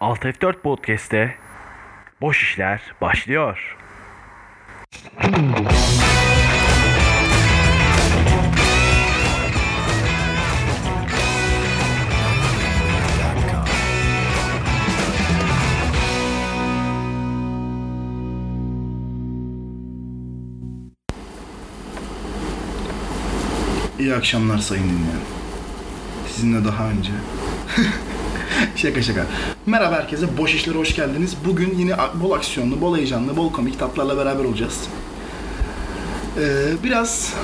Alt F4 Podcast'te Boş İşler başlıyor. İyi akşamlar sayın dinleyen. Sizinle daha önce. şaka şaka. Merhaba herkese. Boş işlere hoş geldiniz. Bugün yine bol aksiyonlu, bol heyecanlı, bol komik tatlarla beraber olacağız. Ee, biraz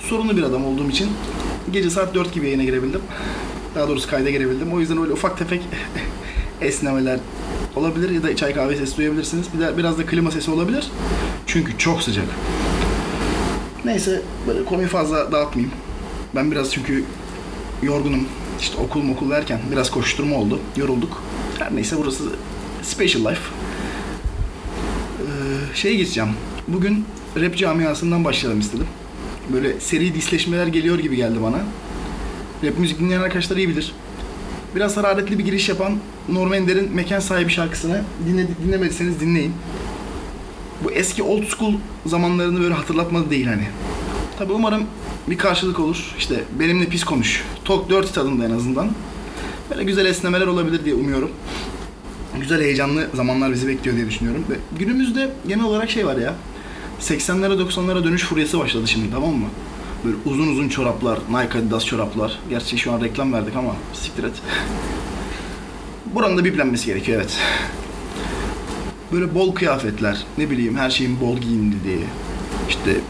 sorunlu bir adam olduğum için gece saat 4 gibi yayına girebildim. Daha doğrusu kayda girebildim. O yüzden öyle ufak tefek esnemeler olabilir ya da çay kahve sesi duyabilirsiniz. Bir de biraz da klima sesi olabilir. Çünkü çok sıcak. Neyse böyle konuyu fazla dağıtmayayım. Ben biraz çünkü yorgunum. İşte okul okul derken biraz koşturma oldu. Yorulduk. Her neyse burası Special Life. Ee, şeye geçeceğim. Bugün rap camiasından başlayalım istedim. Böyle seri disleşmeler geliyor gibi geldi bana. Rap müzik dinleyen arkadaşlar iyi bilir. Biraz hararetli bir giriş yapan Norm Ender'in Mekan Sahibi şarkısını dinle, dinlemediyseniz dinleyin bu eski old school zamanlarını böyle hatırlatmadı değil hani. Tabi umarım bir karşılık olur. İşte benimle pis konuş. Talk Dirty tadında en azından. Böyle güzel esnemeler olabilir diye umuyorum. Güzel heyecanlı zamanlar bizi bekliyor diye düşünüyorum. Ve günümüzde genel olarak şey var ya. 80'lere 90'lara dönüş furyası başladı şimdi tamam mı? Böyle uzun uzun çoraplar, Nike Adidas çoraplar. Gerçi şu an reklam verdik ama siktir et. Buranın da biplenmesi gerekiyor evet böyle bol kıyafetler, ne bileyim her şeyin bol giyinildiği, işte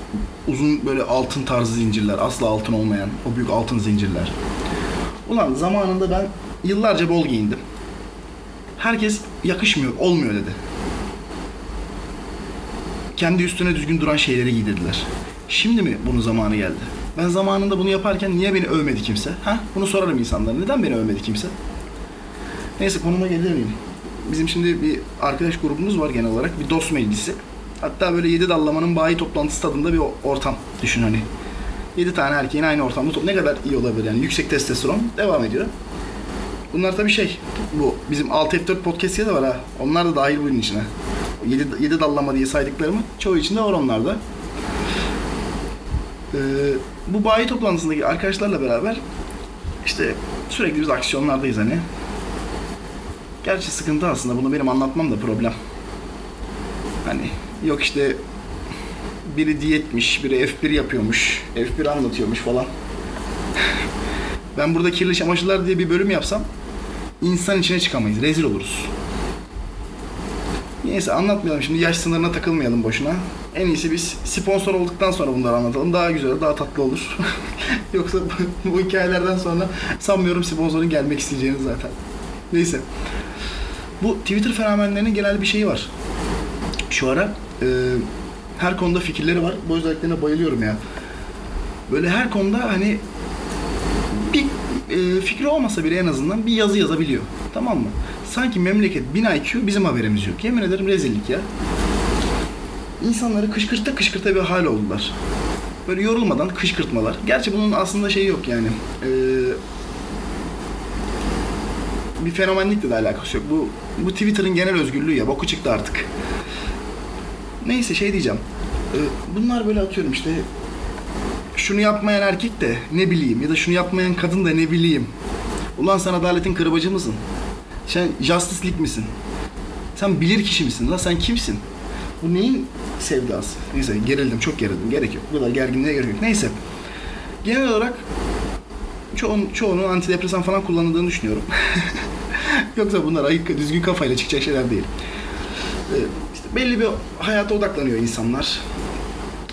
uzun böyle altın tarzı zincirler, asla altın olmayan o büyük altın zincirler. Ulan zamanında ben yıllarca bol giyindim. Herkes yakışmıyor, olmuyor dedi. Kendi üstüne düzgün duran şeyleri giy dediler. Şimdi mi bunun zamanı geldi? Ben zamanında bunu yaparken niye beni övmedi kimse? Ha? Bunu sorarım insanlara. Neden beni övmedi kimse? Neyse konuma gelir miyim? Bizim şimdi bir arkadaş grubumuz var genel olarak. Bir dost meclisi. Hatta böyle yedi dallamanın bayi toplantısı tadında bir ortam düşün hani. Yedi tane erkeğin aynı ortamda top- ne kadar iyi olabilir yani yüksek testosteron devam ediyor. Bunlar tabii şey bu bizim 6 F4 podcast de var ha. Onlar da dahil bunun içine. 7, 7 dallama diye saydıklarımı çoğu içinde var onlarda. Ee, bu bayi toplantısındaki arkadaşlarla beraber işte sürekli biz aksiyonlardayız hani. Gerçi sıkıntı aslında bunu benim anlatmam da problem. Hani yok işte biri diyetmiş, biri F1 yapıyormuş, F1 anlatıyormuş falan. ben burada kirli çamaşırlar diye bir bölüm yapsam insan içine çıkamayız, rezil oluruz. Neyse anlatmayalım şimdi yaş sınırına takılmayalım boşuna. En iyisi biz sponsor olduktan sonra bunları anlatalım. Daha güzel, daha tatlı olur. Yoksa bu, hikayelerden sonra sanmıyorum sponsorun gelmek isteyeceğini zaten. Neyse. Bu Twitter fenomenlerinin genel bir şeyi var. Şu ara e, her konuda fikirleri var. Bu özelliklerine bayılıyorum ya. Böyle her konuda hani bir e, fikri olmasa bile en azından bir yazı yazabiliyor. Tamam mı? Sanki memleket 1000 IQ bizim haberimiz yok. Yemin ederim rezillik ya. İnsanları kışkırta kışkırta bir hal oldular. Böyle yorulmadan kışkırtmalar. Gerçi bunun aslında şeyi yok yani. Eee bir fenomenlikle de alakası yok. Bu bu Twitter'ın genel özgürlüğü ya. Boku çıktı artık. Neyse şey diyeceğim. Ee, bunlar böyle atıyorum işte şunu yapmayan erkek de ne bileyim ya da şunu yapmayan kadın da ne bileyim. Ulan sen adaletin kırbacı mısın? Sen Justice League misin? Sen bilir kişi misin? Lan sen kimsin? Bu neyin sevdası? Neyse gerildim çok gerildim. Gerek yok. Bu kadar gerginliğe gerek yok. Neyse. Genel olarak çoğun, çoğunun antidepresan falan kullanıldığını düşünüyorum. Yoksa bunlar ayık, düzgün kafayla çıkacak şeyler değil. Belli bir hayata odaklanıyor insanlar.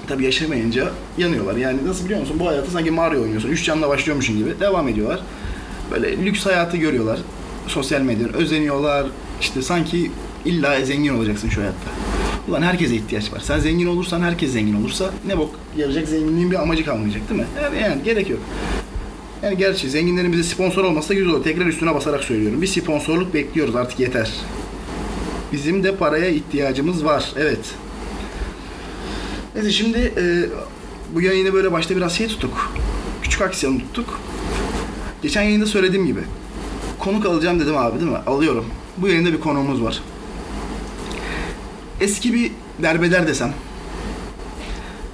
Tabii yaşamayınca yanıyorlar. Yani nasıl biliyor musun? Bu hayatı sanki Mario oynuyorsun. Üç canla başlıyormuşsun gibi. Devam ediyorlar. Böyle lüks hayatı görüyorlar. Sosyal medyadan özeniyorlar. İşte sanki illa zengin olacaksın şu hayatta. Ulan herkese ihtiyaç var. Sen zengin olursan herkes zengin olursa ne bok yarayacak zenginliğin bir amacı kalmayacak değil mi? Yani, yani gerek yok. Yani gerçi zenginlerin bize sponsor olmasa güzel olur. Tekrar üstüne basarak söylüyorum. Bir sponsorluk bekliyoruz artık yeter. Bizim de paraya ihtiyacımız var. Evet. Neyse şimdi e, bu yayını böyle başta biraz şey tuttuk. Küçük aksiyon tuttuk. Geçen yayında söylediğim gibi. konuk alacağım dedim abi değil mi? Alıyorum. Bu yayında bir konuğumuz var. Eski bir derbeder desem.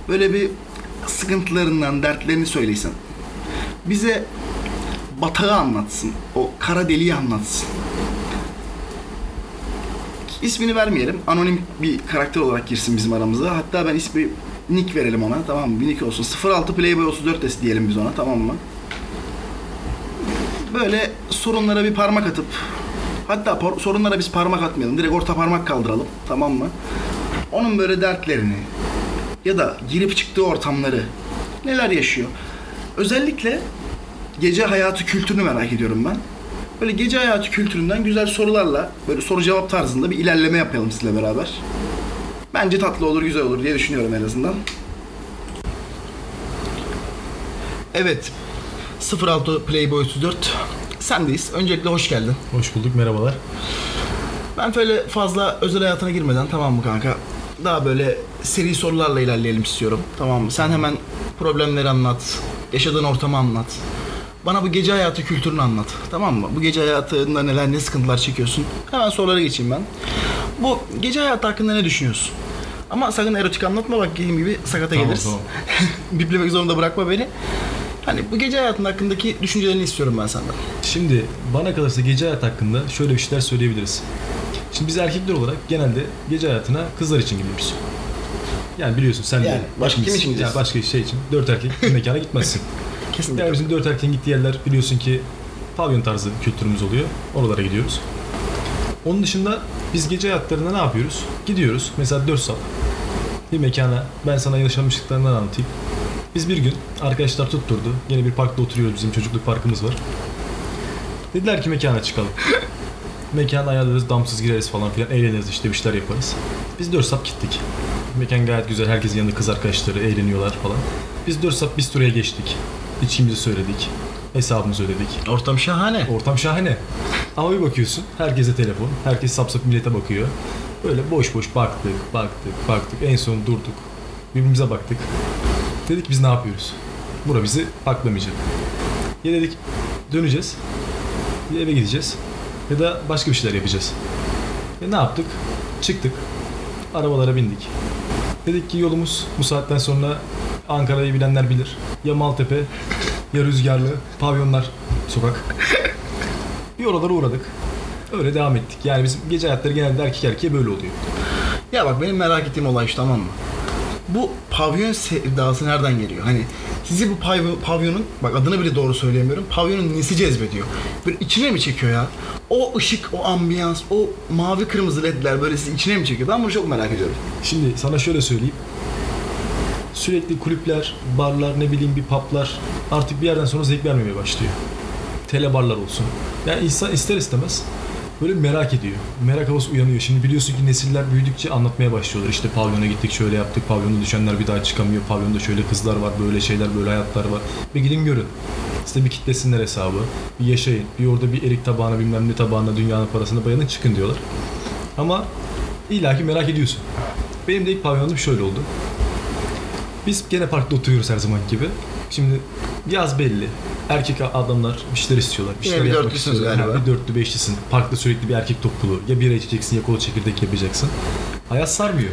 Böyle bir sıkıntılarından, dertlerini söyleysen. Bize batağı anlatsın. O kara deliği anlatsın. İsmini vermeyelim. Anonim bir karakter olarak girsin bizim aramıza. Hatta ben ismi nick verelim ona. Tamam mı? Bir nick olsun. 06 Playboy 34 des diyelim biz ona. Tamam mı? Böyle sorunlara bir parmak atıp hatta sorunlara biz parmak atmayalım. Direkt orta parmak kaldıralım. Tamam mı? Onun böyle dertlerini ya da girip çıktığı ortamları neler yaşıyor? Özellikle gece hayatı kültürünü merak ediyorum ben. Böyle gece hayatı kültüründen güzel sorularla böyle soru cevap tarzında bir ilerleme yapalım sizle beraber. Bence tatlı olur, güzel olur diye düşünüyorum en azından. Evet. 06 Playboy 34. Sendeyiz. Öncelikle hoş geldin. Hoş bulduk, merhabalar. Ben böyle fazla özel hayatına girmeden tamam mı kanka? Daha böyle seri sorularla ilerleyelim istiyorum. Tamam mı? Sen hemen problemleri anlat. Yaşadığın ortamı anlat. Bana bu gece hayatı kültürünü anlat. Tamam mı? Bu gece hayatında neler ne sıkıntılar çekiyorsun? Hemen sorulara geçeyim ben. Bu gece hayatı hakkında ne düşünüyorsun? Ama sakın erotik anlatma bak dediğim gibi sakata Tamam, geliriz. tamam. Biplemek zorunda bırakma beni. Hani bu gece hayatın hakkındaki düşüncelerini istiyorum ben senden. Şimdi bana kalırsa gece hayatı hakkında şöyle bir şeyler söyleyebiliriz. Şimdi biz erkekler olarak genelde gece hayatına kızlar için gidiyoruz. Yani biliyorsun sen Yani de. başka kim için gideceğiz? Ya başka şey için. Dört erkek bir mekana gitmezsin. Kesinlikle. Yani bizim dört erkeğin gittiği yerler biliyorsun ki pavyon tarzı kültürümüz oluyor. Oralara gidiyoruz. Onun dışında biz gece hayatlarında ne yapıyoruz? Gidiyoruz. Mesela 4 saat bir mekana ben sana yaşamışlıklarından anlatayım. Biz bir gün arkadaşlar tutturdu. Yine bir parkta oturuyoruz. Bizim çocukluk parkımız var. Dediler ki mekana çıkalım. Mekana ayarlarız, damsız gireriz falan filan. Eğleniriz işte bir şeyler yaparız. Biz 4 saat gittik. Mekan gayet güzel. Herkesin yanında kız arkadaşları eğleniyorlar falan. Biz 4 saat bistroya geçtik. İçkimizi söyledik. Hesabımızı ödedik. Ortam şahane. Ortam şahane. Ama bir bakıyorsun herkese telefon. Herkes sap sap millete bakıyor. Böyle boş boş baktık, baktık, baktık. En son durduk. Birbirimize baktık. Dedik biz ne yapıyoruz? Bura bizi paklamayacak. Ya dedik döneceğiz. Ya eve gideceğiz. Ya da başka bir şeyler yapacağız. E ne yaptık? Çıktık. Arabalara bindik. Dedik ki yolumuz bu saatten sonra Ankara'yı bilenler bilir. Ya Maltepe ya Rüzgarlı, Pavyonlar sokak. Bir oralara uğradık. Öyle devam ettik. Yani bizim gece hayatları genelde erkek erkeğe böyle oluyor. Ya bak benim merak ettiğim olay şu tamam mı? Bu pavyon sevdası nereden geliyor? Hani sizi bu pavyon, pavyonun, bak adını bile doğru söyleyemiyorum, pavyonun nesi cezbediyor? Böyle içine mi çekiyor ya? O ışık, o ambiyans, o mavi kırmızı ledler böyle sizi içine mi çekiyor? Ben bunu çok merak ediyorum. Şimdi sana şöyle söyleyeyim. Sürekli kulüpler, barlar, ne bileyim bir publar artık bir yerden sonra zevk vermemeye başlıyor. Telebarlar olsun. Yani insan ister istemez böyle merak ediyor. Merak havası uyanıyor. Şimdi biliyorsun ki nesiller büyüdükçe anlatmaya başlıyorlar. İşte pavyona gittik şöyle yaptık. Pavyonda düşenler bir daha çıkamıyor. Pavyonda şöyle kızlar var, böyle şeyler, böyle hayatlar var. Bir gidin görün. Size bir kitlesinler hesabı. Bir yaşayın. Bir orada bir erik tabağına bilmem ne tabağına dünyanın parasını bayanın çıkın diyorlar. Ama illaki merak ediyorsun. Benim de ilk pavyonum şöyle oldu. Biz gene parkta oturuyoruz her zaman gibi. Şimdi yaz belli. Erkek adamlar bir şeyler istiyorlar. Bir Yine şeyler bir yapmak dörtlüsünüz istiyorlar. galiba. Ha, Bir dörtlü beşlisin. Parkta sürekli bir erkek topluluğu. Ya bira içeceksin ya kola çekirdek yapacaksın. Hayat sarmıyor.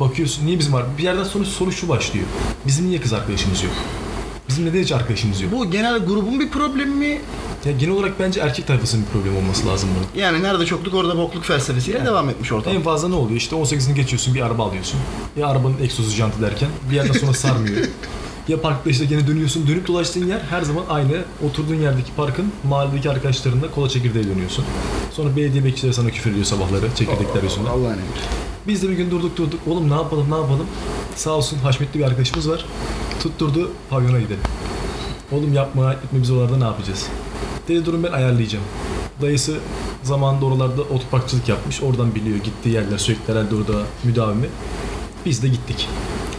Bakıyorsun niye bizim var? Bir yerden sonra soru şu başlıyor. Bizim niye kız arkadaşımız yok? Bizim neden hiç arkadaşımız yok? Bu genel grubun bir problemi mi? Ya genel olarak bence erkek tayfasının bir problemi olması lazım bunun. Yani nerede çokluk orada bokluk felsefesiyle devam etmiş ortam. En fazla ne oluyor? İşte 18'ini geçiyorsun bir araba alıyorsun. Ya arabanın egzozu jantı derken bir yerden sonra sarmıyor. ya parkta işte gene dönüyorsun. Dönüp dolaştığın yer her zaman aynı. Oturduğun yerdeki parkın mahalledeki arkadaşlarınla kola çekirdeğe dönüyorsun. Sonra belediye bekçileri sana küfür ediyor sabahları çekirdekler yüzünden. Allah'ın emri. Biz de bir gün durduk durduk. Oğlum ne yapalım ne yapalım? Sağ olsun haşmetli bir arkadaşımız var. Tutturdu pavyona gidelim. Oğlum yapma etme biz oralarda ne yapacağız? Dedi durun ben ayarlayacağım. Dayısı zamanında oralarda otoparkçılık yapmış. Oradan biliyor gittiği yerler sürekli herhalde orada müdavimi. Biz de gittik.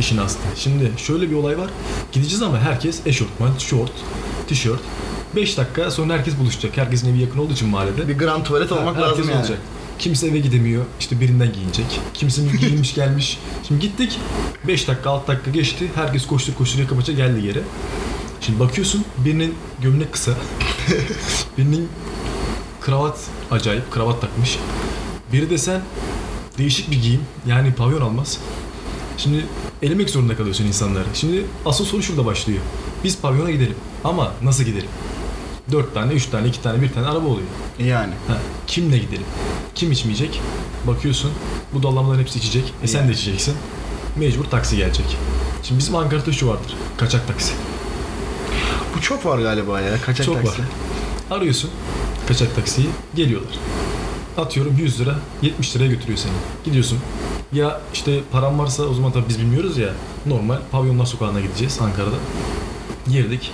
İşin aslı. Şimdi şöyle bir olay var. Gideceğiz ama herkes eşortman, şort, tişört. 5 dakika sonra herkes buluşacak. Herkesin evi yakın olduğu için mahallede. Bir grand tuvalet olmak Ha, lazım yani. olacak. Kimse eve gidemiyor. İşte birinden giyinecek. Kimsenin giyinmiş gelmiş. Şimdi gittik. 5 dakika 6 dakika geçti. Herkes koştur koştur yaka paça geldi yere. Şimdi bakıyorsun birinin gömlek kısa. birinin kravat acayip. Kravat takmış. Biri desen değişik bir giyim. Yani pavyon almaz. Şimdi elemek zorunda kalıyorsun insanları. Şimdi asıl soru şurada başlıyor. Biz pavyona gidelim. Ama nasıl gidelim? Dört tane, üç tane, iki tane, bir tane araba oluyor. Yani. Ha, kimle gidelim? Kim içmeyecek? Bakıyorsun bu dallamaların hepsi içecek. E sen de içeceksin. Mecbur taksi gelecek. Şimdi bizim Ankara'da şu vardır. Kaçak taksi. Bu çok var galiba ya. Kaçak Çok taksi. var. Arıyorsun kaçak taksiyi. Geliyorlar. Atıyorum 100 lira 70 liraya götürüyor seni. Gidiyorsun. Ya işte param varsa o zaman tabii biz bilmiyoruz ya. Normal pavyonlar sokağına gideceğiz Ankara'da. Girdik.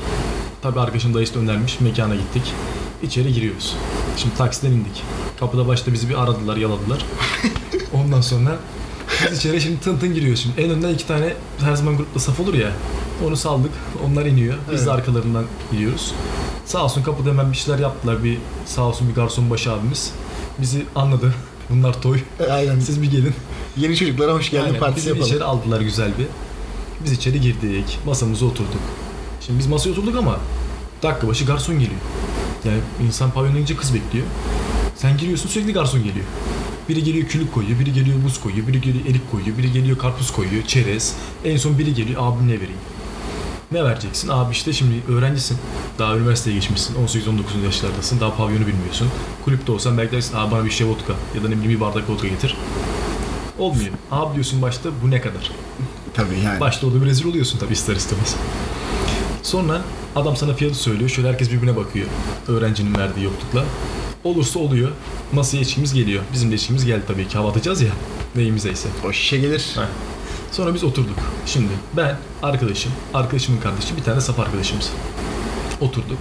Tabii arkadaşım dayısı da önermiş. Mekana gittik. İçeri giriyoruz. Şimdi taksiden indik. Kapıda başta bizi bir aradılar, yaladılar. Ondan sonra biz içeri şimdi tın tın giriyoruz şimdi. En önden iki tane her zaman grupta saf olur ya. Onu saldık. Onlar iniyor. Biz de Evet. arkalarından gidiyoruz. Sağ olsun kapıda hemen bir şeyler yaptılar. Bir sağ olsun bir garson başı abimiz. Bizi anladı. Bunlar toy. Aynen. Siz bir gelin. Yeni çocuklara hoş geldin Aynen. partisi Bizi yapalım. içeri aldılar güzel bir. Biz içeri girdik. Masamıza oturduk. Şimdi biz masaya oturduk ama dakika başı garson geliyor. Yani insan pavyona gidince kız bekliyor. Sen giriyorsun sürekli garson geliyor. Biri geliyor külük koyuyor, biri geliyor buz koyuyor, biri geliyor erik koyuyor, biri geliyor karpuz koyuyor, çerez. En son biri geliyor, abim ne vereyim? Ne vereceksin? Abi işte şimdi öğrencisin. Daha üniversiteye geçmişsin. 18-19 yaşlardasın. Daha pavyonu bilmiyorsun. Kulüpte olsan belki dersin abi bana bir şey vodka ya da ne bileyim bir bardak vodka getir. Olmuyor. Abi diyorsun başta bu ne kadar? Tabii yani. Başta orada bir rezil oluyorsun tabii ister istemez. Sonra adam sana fiyatı söylüyor. Şöyle herkes birbirine bakıyor. Öğrencinin verdiği yoklukla. Olursa oluyor. Masaya içkimiz geliyor. Bizim de içkimiz geldi tabii ki. Hava atacağız ya. Neyimize ise. O şişe gelir. Heh. Sonra biz oturduk. Şimdi ben, arkadaşım, arkadaşımın kardeşi, bir tane saf arkadaşımız. Oturduk.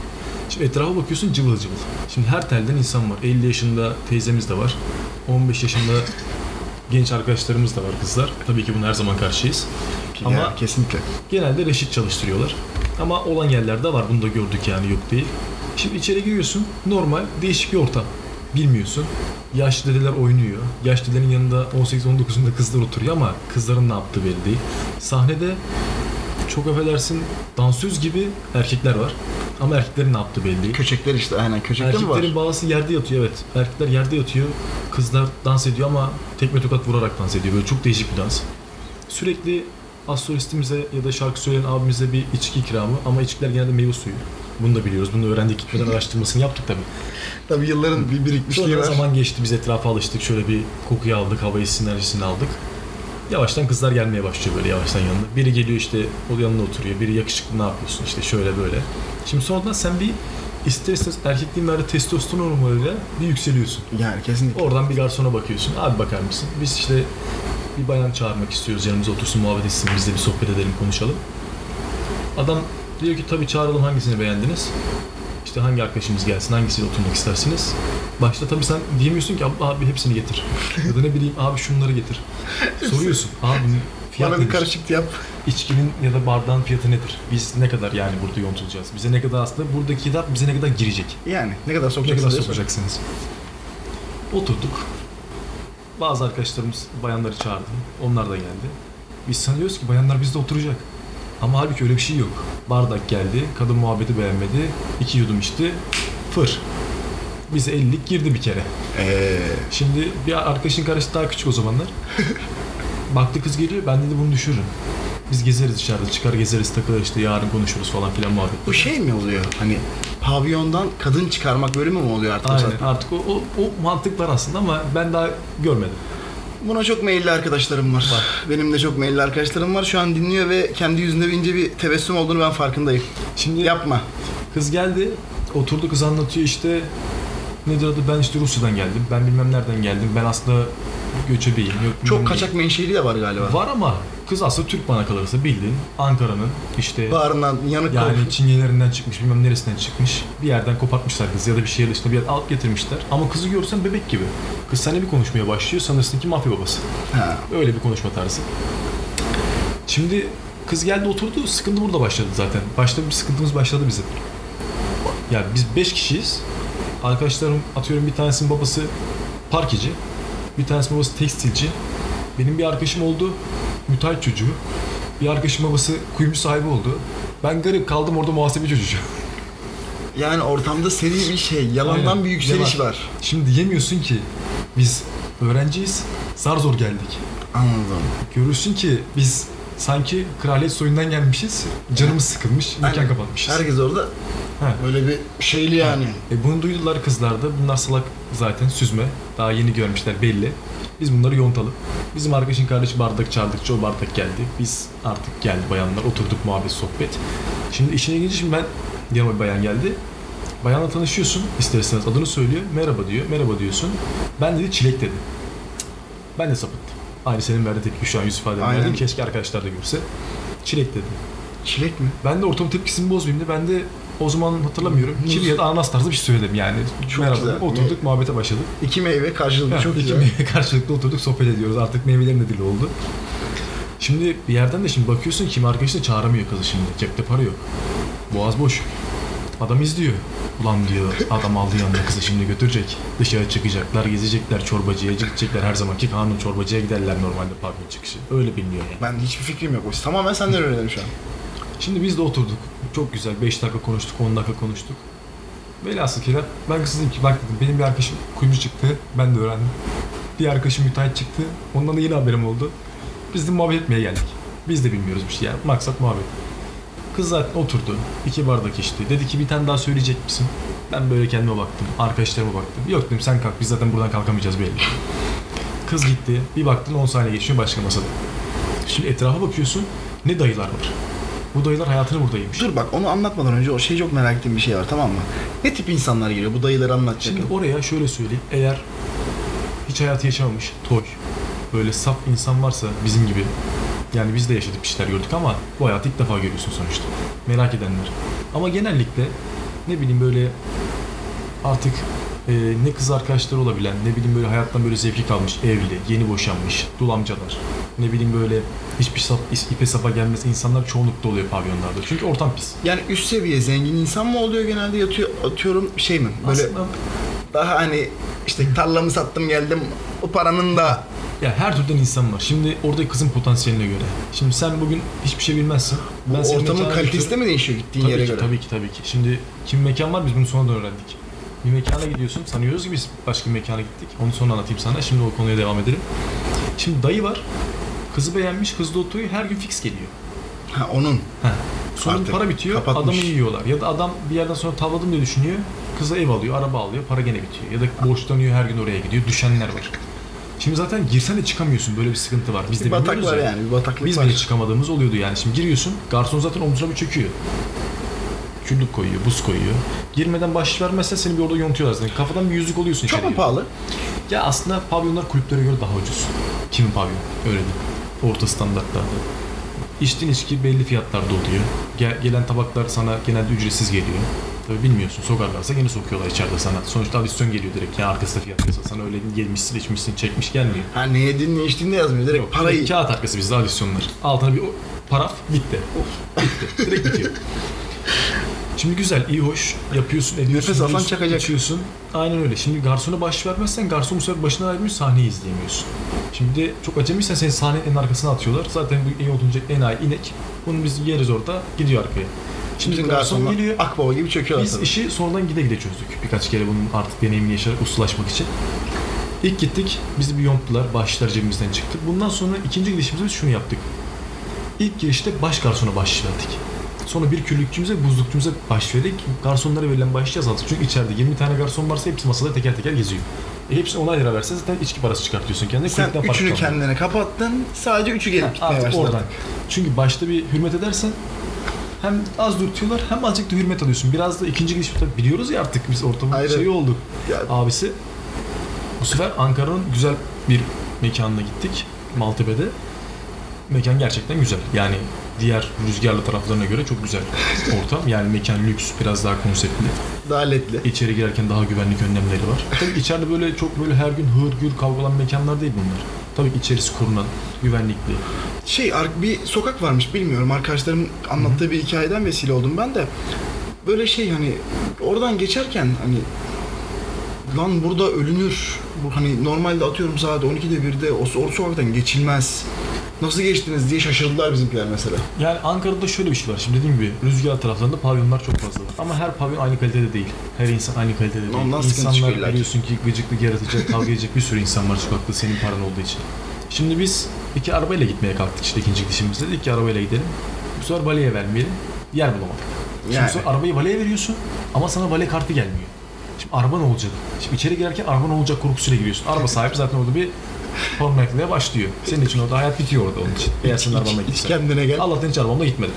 Şimdi etrafa bakıyorsun cıvıl cıvıl. Şimdi her telden insan var. 50 yaşında teyzemiz de var. 15 yaşında genç arkadaşlarımız da var kızlar. Tabii ki buna her zaman karşıyız. Ama Ya, kesinlikle. genelde reşit çalıştırıyorlar. Ama olan yerlerde var. Bunu da gördük yani yok değil. Şimdi içeri giriyorsun. Normal değişik bir ortam. Bilmiyorsun. Yaşlı dedeler oynuyor. Yaşlı dedelerin yanında 18-19'unda kızlar oturuyor ama kızların ne yaptığı belli değil. Sahnede çok affedersin dansöz gibi erkekler var. Ama erkeklerin ne yaptığı belli değil. Köçekler işte aynen. Köçekte mi var? Erkeklerin bazısı yerde yatıyor evet. Erkekler yerde yatıyor. Kızlar dans ediyor ama tekme tokat vurarak dans ediyor. Böyle çok değişik bir dans. Sürekli astrolistimize ya da şarkı söyleyen abimize bir içki ikramı ama içkiler genelde meyve suyu. Bunu da biliyoruz. Bunu öğrendik gitmeden araştırmasını yaptık tabii. Tabii yılların bir birikmişliği Sonra var. zaman geçti biz etrafa alıştık. Şöyle bir kokuyu aldık, hava sinerjisini aldık. Yavaştan kızlar gelmeye başlıyor böyle yavaştan yanına. Biri geliyor işte o yanına oturuyor. Biri yakışıklı ne yapıyorsun işte şöyle böyle. Şimdi sonradan sen bir ister istemez erkekliğin verdiği testosteron hormonuyla bir yükseliyorsun. Yani kesinlikle. Oradan bir garsona bakıyorsun. Abi bakar mısın? Biz işte bir bayan çağırmak istiyoruz. Yanımıza otursun, muhabbet etsin. Biz de bir sohbet edelim, konuşalım. Adam diyor ki tabii çağıralım hangisini beğendiniz? İşte hangi arkadaşımız gelsin, hangisiyle oturmak istersiniz? Başta tabii sen diyemiyorsun ki abi, abi hepsini getir. ya da ne bileyim abi şunları getir. Soruyorsun. Abi fiyat Bana bir nedir? karışık yap. İçkinin ya da bardağın fiyatı nedir? Biz ne kadar yani burada yontulacağız? Bize ne kadar aslında buradaki kitap bize ne kadar girecek? Yani ne kadar Ne sokacaksın kadar diye sokacaksınız? Oturduk. Bazı arkadaşlarımız bayanları çağırdı. Onlar da geldi. Biz sanıyoruz ki bayanlar bizde oturacak. Ama halbuki öyle bir şey yok. Bardak geldi, kadın muhabbeti beğenmedi, iki yudum içti, fır. Bize 50'lik girdi bir kere. Eee Şimdi bir arkadaşın karısı daha küçük o zamanlar. Baktı kız geliyor, ben dedi bunu düşürürüm. Biz gezeriz dışarıda, çıkar gezeriz, takılır işte yarın konuşuruz falan filan muhabbet. bu şey mi oluyor? Hani pavyondan kadın çıkarmak bölümü mü oluyor artık? Aynen artık o, o, o mantık var aslında ama ben daha görmedim. Buna çok meyilli arkadaşlarım var. Var. Benim de çok meyilli arkadaşlarım var. Şu an dinliyor ve kendi yüzünde bir ince bir tebessüm olduğunu ben farkındayım. Şimdi Yapma. kız geldi, oturdu kız anlatıyor işte nedir adı ben işte Rusya'dan geldim, ben bilmem nereden geldim, ben aslında göçebeyim. Yok, Çok kaçak menşeli de var galiba. Var ama kız aslında Türk bana kalırsa bildiğin Ankara'nın işte Bağrından yanık yani yani... çingelerinden çıkmış, bilmem neresinden çıkmış. Bir yerden kopartmışlar kızı ya da bir şehir dışında bir yer alıp getirmişler. Ama kızı görsen bebek gibi. Kız seninle bir konuşmaya başlıyor, sanırsın ki mafya babası. Ha. Öyle bir konuşma tarzı. Şimdi kız geldi oturdu, sıkıntı burada başladı zaten. Başta bir sıkıntımız başladı bizim. Ya biz 5 kişiyiz. Arkadaşlarım atıyorum bir tanesinin babası parkeci, bir tanesinin babası tekstilci. Benim bir arkadaşım oldu, müteahhit çocuğu. Bir arkadaşım babası kuyumcu sahibi oldu. Ben garip kaldım orada muhasebe çocuğu. yani ortamda seri bir şey. Yalandan Aynen. bir yükseliş Yalan. var. Şimdi diyemiyorsun ki biz öğrenciyiz, zar zor geldik. Anladım. Görürsün ki biz sanki kraliyet soyundan gelmişiz, canımız sıkılmış, mekan Aynen. kapatmışız. Herkes orada Ha. böyle bir şeyli yani. E bunu duydular kızlar da. Bunlar salak zaten süzme. Daha yeni görmüşler belli. Biz bunları yontalım. Bizim arkadaşın kardeşi bardak çağırdıkça o bardak geldi. Biz artık geldi bayanlar. Oturduk muhabbet sohbet. Şimdi işine gelince şimdi ben yanıma bir bayan geldi. Bayanla tanışıyorsun ister istemez adını söylüyor. Merhaba diyor. Merhaba diyorsun. Ben dedi çilek dedi. Ben de sapıttım. Aynı senin verdiğin tepki şu an yüz ifadeni Aynen. verdim. Keşke arkadaşlar da görse. Çilek dedi. Çilek mi? Ben de ortam tepkisini bozmayayım da ben de o zaman hatırlamıyorum. Kivi ya da ananas tarzı bir şey söyledim yani. Çok Merhaba güzel. dedim, oturduk muhabbete başladık. İki meyve karşılıklı Ha, çok iki güzel. meyve karşılıklı oturduk sohbet ediyoruz. Artık meyvelerin de dili oldu. Şimdi bir yerden de şimdi bakıyorsun kim arkadaşını çağıramıyor kızı şimdi. Cepte para yok. Boğaz boş. Adam izliyor. Ulan diyor adam aldı yanına kızı şimdi götürecek. Dışarı çıkacaklar, gezecekler, çorbacıya gidecekler. Her zamanki kanun çorbacıya giderler normalde pavyon çıkışı. Öyle biliniyor yani. Ben hiçbir fikrim yok. Tamamen senden öğreniyorum şu an. Şimdi biz de oturduk. Çok güzel 5 dakika konuştuk, 10 dakika konuştuk. Velhasıl kelam ben kız dedim ki bak dedim benim bir arkadaşım kuyumcu çıktı. Ben de öğrendim. Bir arkadaşım müteahhit çıktı. Ondan da yeni haberim oldu. Biz de muhabbet etmeye geldik. Biz de bilmiyoruz bir şey yani. Maksat muhabbet. Kız zaten oturdu. iki bardak içti. Dedi ki bir tane daha söyleyecek misin? Ben böyle kendime baktım. Arkadaşlarıma baktım. Yok dedim sen kalk. Biz zaten buradan kalkamayacağız belli. Kız gitti. Bir baktın 10 saniye geçiyor başka masada. Şimdi etrafa bakıyorsun. Ne dayılar var. Bu dayılar hayatını burada yemiş. Dur bak onu anlatmadan önce o şey çok merak ettiğim bir şey var tamam mı? Ne tip insanlar geliyor? Bu dayıları anlatacak. Şimdi oraya şöyle söyleyeyim. Eğer hiç hayatı yaşamamış, toy, böyle saf insan varsa bizim gibi yani biz de yaşadık bir şeyler gördük ama bu hayatı ilk defa görüyorsun sonuçta. Merak edenler. Ama genellikle ne bileyim böyle artık e, ne kız arkadaşları olabilen, ne bileyim böyle hayattan böyle zevki kalmış, evli, yeni boşanmış, dul amcalar, ne bileyim böyle hiçbir sap, ipe sapa gelmez insanlar çoğunlukta oluyor pavyonlarda. Çünkü ortam pis. Yani üst seviye zengin insan mı oluyor genelde yatıyor atıyorum şey mi? Böyle Aslında daha hani işte tarlamı sattım geldim o paranın da Ya her türden insan var. Şimdi orada kızın potansiyeline göre. Şimdi sen bugün hiçbir şey bilmezsin. bu seni ortamın kalitesi de mi değişiyor gittiğin Tabii yere ki, göre? tabii ki tabii ki. Şimdi kim mekan var biz bunu sonradan öğrendik. Bir mekana gidiyorsun. Sanıyoruz ki biz başka bir mekana gittik. Onu sonra anlatayım sana. Şimdi o konuya devam edelim. Şimdi dayı var. Kızı beğenmiş. Kız da oturuyor. Her gün fix geliyor. Ha onun. Heh. Sonra Artık para bitiyor. kapatmış. Adamı yiyorlar. Ya da adam bir yerden sonra tavladım diye düşünüyor. Kıza ev alıyor, araba alıyor, para gene bitiyor. Ya da borçlanıyor her gün oraya gidiyor. Düşenler var. Şimdi zaten girsen de çıkamıyorsun. Böyle bir sıkıntı var. Biz de Bir batak var ya. yani bir bataklık Biz var. bile çıkamadığımız oluyordu yani. Şimdi giriyorsun, garson zaten omzuna bir çöküyor. Küllük koyuyor, buz koyuyor. Girmeden bahşiş vermezsen seni bir orada yontuyorlar zaten. Kafadan bir yüzük oluyorsun Çok mu içeriye. pahalı? Ya aslında pavyonlar kulüplere göre daha ucuz. Kimin pavyonu? Öyle değil. Orta standartlarda. İçtiğin içki belli fiyatlarda oluyor. Gel- gelen tabaklar sana genelde ücretsiz geliyor. Tabii bilmiyorsun sokarlarsa yine sokuyorlar içeride sana. Sonuçta adisyon geliyor direkt. Yani arkasında fiyat yazıyor. Sana öyle yemişsin içmişsin çekmiş gelmiyor. Ha ne yedin ne içtin de yazmıyor. Direkt Yok, parayı. direkt kağıt arkası bizde adisyonlar. Altına bir paraf bitti. bitti. Direkt bitiyor. Şimdi güzel, iyi hoş yapıyorsun, ediyorsun, Nefes alsan çakacak. içiyorsun. Aynen öyle. Şimdi garsona bahşiş vermezsen garson bu sefer başına ayrılmış sahneyi izleyemiyorsun. Şimdi çok acemiysen seni sahnenin en arkasına atıyorlar. Zaten bu en odunca en ay inek. Bunu biz yeriz orada, gidiyor arkaya. Şimdi Bütün garson geliyor. akbaba gibi çöküyorlar Biz tabii. işi sonradan gide gide çözdük. Birkaç kere bunun artık deneyimini yaşayarak ustalaşmak için. İlk gittik, bizi bir yonttular, bahşişler cebimizden çıktı. Bundan sonra ikinci gidişimizde biz şunu yaptık. İlk girişte baş garsona bahşiş verdik. Sonra bir küllükçümüze, buzlukçumuza verdik. Garsonlara verilen bahşişi azalttık. Çünkü içeride 20 tane garson varsa hepsi masada teker teker geziyor. E hepsine 10 lira versen zaten içki parası çıkartıyorsun kendine. Sen kulüpten üçünü kendine kapattın. Sadece üçü gelip gitmeye Artık başladı. oradan. Çünkü başta bir hürmet edersen hem az dürtüyorlar hem azıcık da hürmet alıyorsun. Biraz da ikinci gidiş biliyoruz ya artık biz ortamın Aynen. şeyi olduk. Ya, Abisi bu sefer Ankara'nın güzel bir mekanına gittik. Maltepe'de. Mekan gerçekten güzel. Yani diğer rüzgarlı taraflarına göre çok güzel ortam. Yani mekan lüks, biraz daha konseptli. daha ledli. İçeri girerken daha güvenlik önlemleri var. Tabii içeride böyle çok böyle her gün hır gür kavgalan mekanlar değil bunlar. Tabii ki içerisi korunan, güvenlikli. Şey bir sokak varmış bilmiyorum arkadaşlarım anlattığı bir hikayeden vesile oldum ben de. Böyle şey hani oradan geçerken hani lan burada ölünür. Bu hani normalde atıyorum saat 12'de 1'de o, o sokaktan geçilmez Nasıl geçtiniz diye şaşırdılar bizimkiler mesela. Yani Ankara'da şöyle bir şey var. Şimdi dediğim gibi rüzgar taraflarında pavyonlar çok fazla var. Ama her pavyon aynı kalitede değil. Her insan aynı kalitede değil. Ondan sıkıntı çıkıyor İnsanlar ki. biliyorsun ki gıcıklık yaratacak, kavga edecek bir sürü insan var sokakta senin paran olduğu için. Şimdi biz iki arabayla gitmeye kalktık işte ikinci gidişimizde. Dedik ki arabayla gidelim. Bu sefer valeye vermeyelim. Yer bulamadık. Şimdi Yani. sefer arabayı valeye veriyorsun ama sana vale kartı gelmiyor. Şimdi araba ne olacak? Şimdi içeri girerken araba ne olacak korkusuyla giriyorsun. Araba sahibi zaten orada bir parmaklığa başlıyor. Senin için orada hayat bitiyor orada onun için. Eğer senin arabanla Hiç kendine gel. Allah'tan hiç arabamla gitmedim.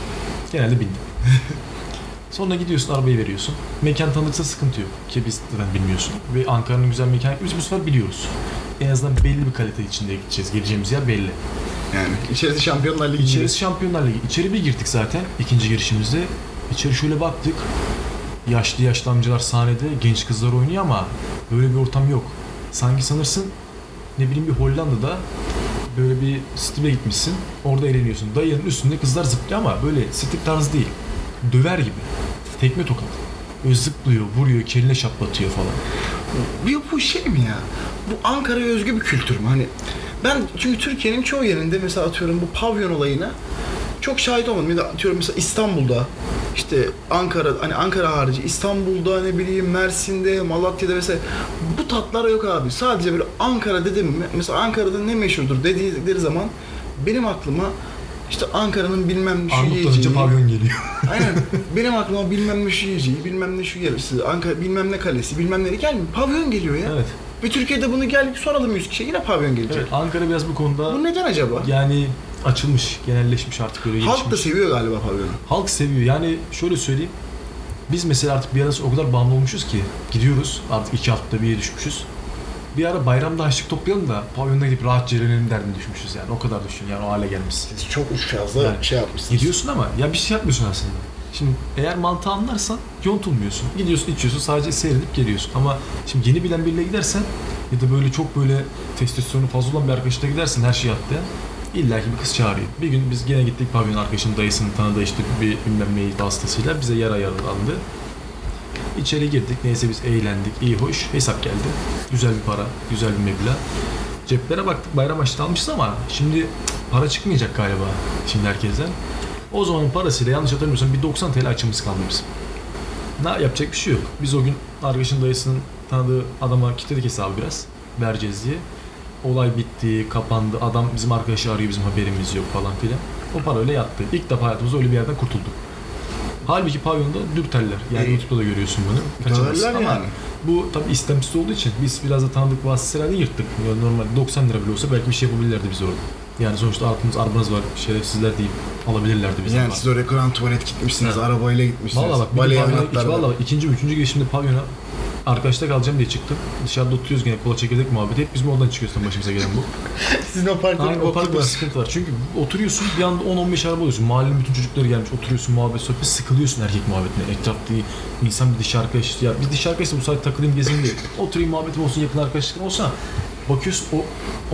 Genelde bindim. Sonra gidiyorsun arabayı veriyorsun. Mekan tanıdıksa sıkıntı yok. Ki biz zaten bilmiyorsun. Ve Ankara'nın güzel mekanı biz bu sefer biliyoruz. En azından belli bir kalite içinde gideceğiz. Geleceğimiz yer belli. Yani içerisi Şampiyonlar Ligi. İçerisi Şampiyonlar Ligi. İçeri bir girdik zaten ikinci girişimizde. İçeri şöyle baktık. Yaşlı yaşlı amcalar sahnede, genç kızlar oynuyor ama böyle bir ortam yok. Sanki sanırsın ne bileyim bir Hollanda'da böyle bir strip'e gitmişsin. Orada eğleniyorsun. Dayının üstünde kızlar zıplıyor ama böyle strip tarzı değil. Döver gibi. Tekme tokat. Böyle zıplıyor, vuruyor, keline şaplatıyor falan. Bu, bu şey mi ya? Bu Ankara'ya özgü bir kültür mü? Hani ben çünkü Türkiye'nin çoğu yerinde mesela atıyorum bu pavyon olayına çok şahit olmadım. Ya da atıyorum mesela İstanbul'da işte Ankara hani Ankara harici İstanbul'da ne bileyim Mersin'de, Malatya'da mesela bu tatlar yok abi. Sadece böyle Ankara dedim? Mesela Ankara'da ne meşhurdur dedikleri zaman benim aklıma işte Ankara'nın bilmem ne şu yiyeceği. pavyon geliyor. Aynen. Benim aklıma bilmem ne şu yiyeceği, bilmem ne şu yerisi, Ankara bilmem ne kalesi, bilmem ne gelmiyor. Pavyon geliyor ya. evet. Ve Türkiye'de bunu gel soralım 100 kişiye yine pavyon gelecek. evet. Ankara biraz bu konuda Bu neden acaba? yani açılmış, genelleşmiş artık böyle gelişmiş. Halk da seviyor galiba pavyonu. Halk seviyor. Yani şöyle söyleyeyim. Biz mesela artık bir ara o kadar bağımlı olmuşuz ki gidiyoruz artık iki haftada bir yere düşmüşüz. Bir ara bayramda harçlık toplayalım da pavyonda gidip rahat eğlenelim derdine düşmüşüz yani. O kadar düşün yani o hale gelmişsin. Siz çok uç fazla Yani şey yapmışsınız. Gidiyorsun ama ya bir şey yapmıyorsun aslında. Şimdi eğer mantığı anlarsan yontulmuyorsun. Gidiyorsun içiyorsun sadece seyredip geliyorsun. Ama şimdi yeni bilen biriyle gidersen ya da böyle çok böyle testosteronu fazla olan bir arkadaşla gidersen her şeyi atlayan illa ki bir kız çağırıyor. Bir gün biz gene gittik pavyon arkadaşın dayısının tanıdığı işte bir bilmem neyi vasıtasıyla bize yer ayarlandı. İçeri girdik. Neyse biz eğlendik. iyi hoş. Hesap geldi. Güzel bir para. Güzel bir meblağ. Ceplere baktık. Bayram açtı almışız ama şimdi para çıkmayacak galiba. Şimdi herkesten. O zamanın parasıyla yanlış hatırlamıyorsam bir 90 TL açımız kaldı bizim. Ne yapacak bir şey yok. Biz o gün arkadaşın dayısının tanıdığı adama kilitledik hesabı biraz. Vereceğiz diye. Olay bitti, kapandı. Adam bizim arkadaşı arıyor, bizim haberimiz yok falan filan. O para öyle yattı. İlk defa hayatımızda öyle bir yerden kurtulduk. Halbuki pavyonda dürterler. Yani E, YouTube'da da görüyorsun bunu. Kaçamazsın Döverler ama yani. bu tabii istemsiz olduğu için biz biraz da tanıdık vasıtasıyla yırttık. Yani normal 90 lira bile olsa belki bir şey yapabilirlerdi biz orada. Yani sonuçta altımız arabanız var, şerefsizler deyip alabilirlerdi bizden. Yani siz oraya Grand Tuvalet gitmişsiniz, arabayla gitmişsiniz. Valla bak bir gün pavyona, iki, valla bak, ikinci üçüncü girişimde pavyona arkadaşta kalacağım diye çıktım. Dışarıda oturuyoruz gene kola çekirdek muhabbeti. Hep bizim oradan çıkıyoruz tam başımıza gelen bu. Sizin o parkta Aynen o parkta bir sıkıntı var. Çünkü oturuyorsun bir anda 10-15 araba oluyorsun. Mahallenin bütün çocukları gelmiş. Oturuyorsun muhabbet sohbet sıkılıyorsun erkek muhabbetine. Etrafta insan bir dışarı arkadaş. Ya biz dışarı arkadaşla bu saat takılayım gezeyim değil. Oturayım muhabbetim olsun yakın arkadaşlıkım olsa bakıyorsun o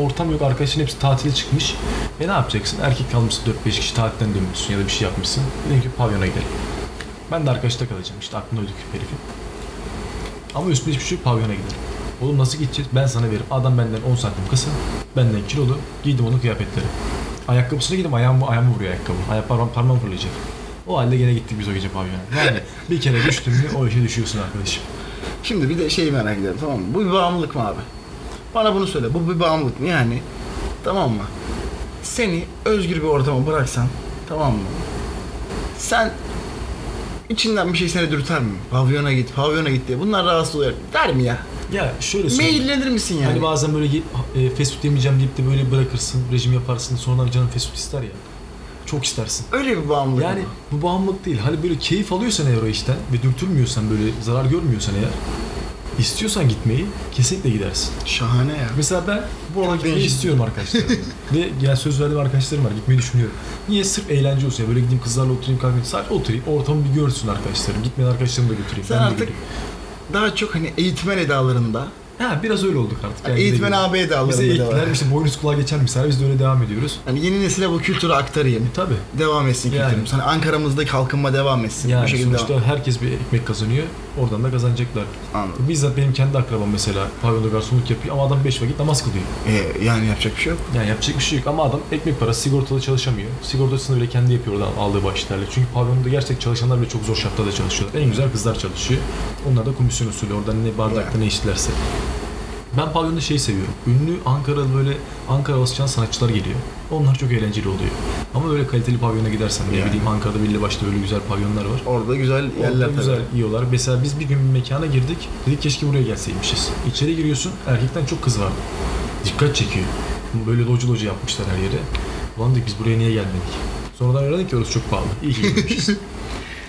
ortam yok arkadaşın hepsi tatile çıkmış. E ne yapacaksın? Erkek kalmışsın 4-5 kişi tatilden dönmüşsün ya da bir şey yapmışsın. Dedim ki pavyona gidelim. Ben de arkadaşta kalacağım işte aklına uyduk herifin. Ama üstüne hiçbir şey yok pavyona gidelim. Oğlum nasıl gideceğiz? Ben sana veririm. Adam benden 10 santim kısa, benden kilolu. Giydim onun kıyafetleri. Ayakkabısına giydim ayağım, ayağımı vuruyor ayakkabı. Ayak parmağım, parmağım fırlayacak. O halde gene gittik biz o gece pavyona. Yani bir kere düştün mü o işe düşüyorsun arkadaşım. Şimdi bir de şeyi merak ediyorum tamam mı? Bu bir bağımlılık mı abi? Bana bunu söyle. Bu bir bağımlılık mı? Yani tamam mı? Seni özgür bir ortama bıraksan tamam mı? Sen içinden bir şey seni dürter mi? Pavyona git, pavyona git diye. Bunlar rahatsız oluyor. Der mi ya? Ya şöyle söyleyeyim. Maillenir misin yani? Hani bazen böyle e, fast food yemeyeceğim deyip de böyle bırakırsın, rejim yaparsın. Sonradan canın fast food ister ya. Çok istersin. Öyle bir bağımlılık Yani mı? bu bağımlılık değil. Hani böyle keyif alıyorsan eğer o işten ve dürtülmüyorsan böyle zarar görmüyorsan eğer istiyorsan gitmeyi kesinlikle gidersin. Şahane ya. Mesela ben bu alana gitmeyi değişik. istiyorum arkadaşlarımla. Ve yani söz verdiğim arkadaşlarım var. Gitmeyi düşünüyorum. Niye? Sırf eğlence olsun. ya. Böyle gideyim kızlarla oturayım kalkayım. Sadece oturayım. Ortamı bir görsün arkadaşlarım. Gitmeyen arkadaşlarımı da götüreyim. Sen ben artık daha çok hani eğitmen edalarında Ha biraz öyle olduk artık. Yani Eğitmen bize- ağabey de Bize alırım eğittiler işte boynuz kulağa geçen misal biz de öyle devam ediyoruz. Hani yeni nesile bu kültürü aktarayım. E tabi. Devam etsin Yani. kültürümüz. Hani Ankara'mızda kalkınma devam etsin. bu Yani şekilde sonuçta devam. herkes bir ekmek kazanıyor. Oradan da kazanacaklar. Anladım. Bizzat benim kendi akrabam mesela pavyonda garsonluk yapıyor ama adam 5 vakit namaz kılıyor. Ee, yani yapacak bir şey yok. Yani yapacak bir şey yok ama adam ekmek parası sigortalı çalışamıyor. Sigortasını bile kendi yapıyor oradan aldığı başlarla. Çünkü pavyonda gerçek çalışanlar bile çok zor şartlarda çalışıyorlar. En güzel kızlar çalışıyor. Onlar da komisyon usulü oradan ne bardakta ne içtilerse. Ben pavyonda şeyi seviyorum. Ünlü Ankaralı böyle Ankara basçan sanatçılar geliyor. Onlar çok eğlenceli oluyor. Ama böyle kaliteli pavyona gidersen ne Yani. bileyim Ankara'da belli başta öyle güzel pavyonlar var. Orada güzel yerler Orada tabii. güzel yiyorlar. Mesela biz bir gün bir mekana girdik. Dedik keşke buraya gelseymişiz. İçeri giriyorsun erkekten çok kız vardı. Dikkat çekiyor. Böyle locu locu yapmışlar her yere. Ulan dedik biz buraya niye gelmedik? Sonradan öğrendik ki orası çok pahalı. İyi ki gelmişiz.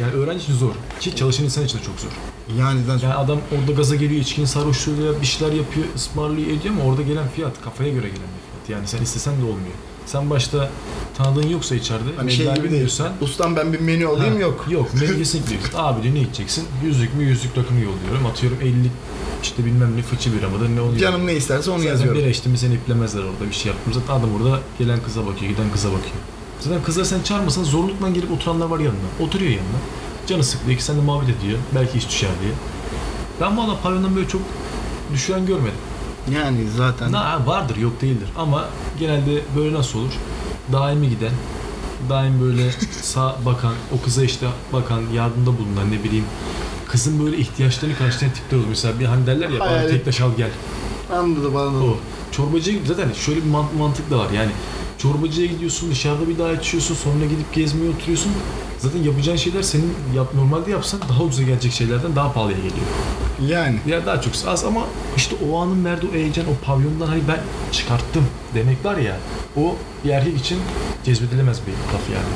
Yani öğrenci için zor. Ki çalışan insan için de çok zor. Yani, zaten- Yani adam orada gaza geliyor, içkinin sarhoşluğuyla bir şeyler yapıyor, ısmarlıyor ediyor ama orada gelen fiyat kafaya göre gelen bir fiyat. Yani sen istesen de olmuyor. Sen başta tanıdığın yoksa içeride, hani şey gibi değil. bilmiyorsan Ustam ben bir menü alayım Ha, yok. Yok menü kesinlikle yok. Abi diyor ne içeceksin? Yüzlük mü yüzlük rakımı yolluyorum. Atıyorum 50 işte bilmem ne fıçı bira mıdır ne oluyor. Canım ne isterse onu Zaten yazıyorum. bir içti mi seni iplemezler orada bir şey yaptım. Zaten adam orada gelen kıza bakıyor, giden kıza bakıyor. Zaten kızlar sen çağırmasan zorlukla gelip oturanlar var yanında. Oturuyor yanına. Canı sıkılıyor ki sen de muhabbet ediyor. Belki iş düşer diye. Ben valla pavyondan böyle çok düşen görmedim. Yani zaten. Na, vardır yok değildir ama genelde böyle nasıl olur? Daimi giden, daim böyle sağ bakan, o kıza işte bakan, yardımda bulunan ne bileyim kızın böyle ihtiyaçlarını karşılayan tipler olur. Mesela bir hani derler ya bana tek taş al gel. Anladım anladım. O. Çorbacıya zaten şöyle bir mant- mantık da var yani. Çorbacıya gidiyorsun, dışarıda bir daha içiyorsun, sonra gidip gezmeye oturuyorsun. Zaten yapacağın şeyler senin yap, normalde yapsan daha ucuza gelecek şeylerden daha pahalıya geliyor. Yani. Ya daha çok az ama işte o anın verdiği o heyecan, o pavyondan hani ben çıkarttım demek var ya. O bir erkek için cezbedilemez bir laf yani.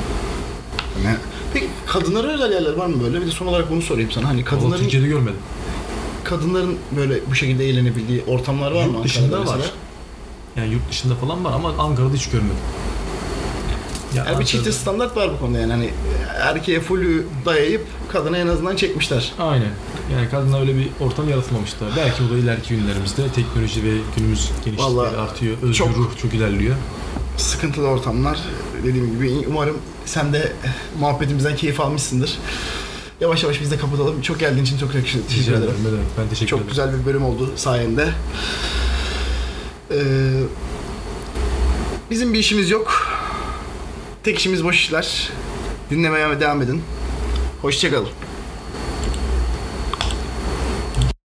Ne? Peki kadınlara özel yerler var mı böyle? Bir de son olarak bunu sorayım sana. Hani Kadınların... kadınların Türkiye'de görmedim. kadınların böyle bu şekilde eğlenebildiği ortamlar var mı? Yurt dışında var. Yani yurt dışında falan var ama Ankara'da hiç görmedim. Ya Yani bir çifte standart var bu konuda yani hani erkeğe fullü dayayıp kadına en azından çekmişler. Aynen. Yani kadına öyle bir ortam yaratılmamışlar. Belki o da ileriki günlerimizde teknoloji ve günümüz genişlikleri Vallahi artıyor. Özgür çok- ruh çok ilerliyor. Sıkıntılı ortamlar dediğim gibi umarım sen de muhabbetimizden keyif almışsındır. Yavaş yavaş biz de kapatalım. Çok geldiğin için çok teşekkür ederim. demek. Ben teşekkür Çok ederim. güzel bir bölüm oldu sayende. Ee, bizim bir işimiz yok. Tek işimiz boş işler. Dinlemeye devam edin. Hoşçakalın.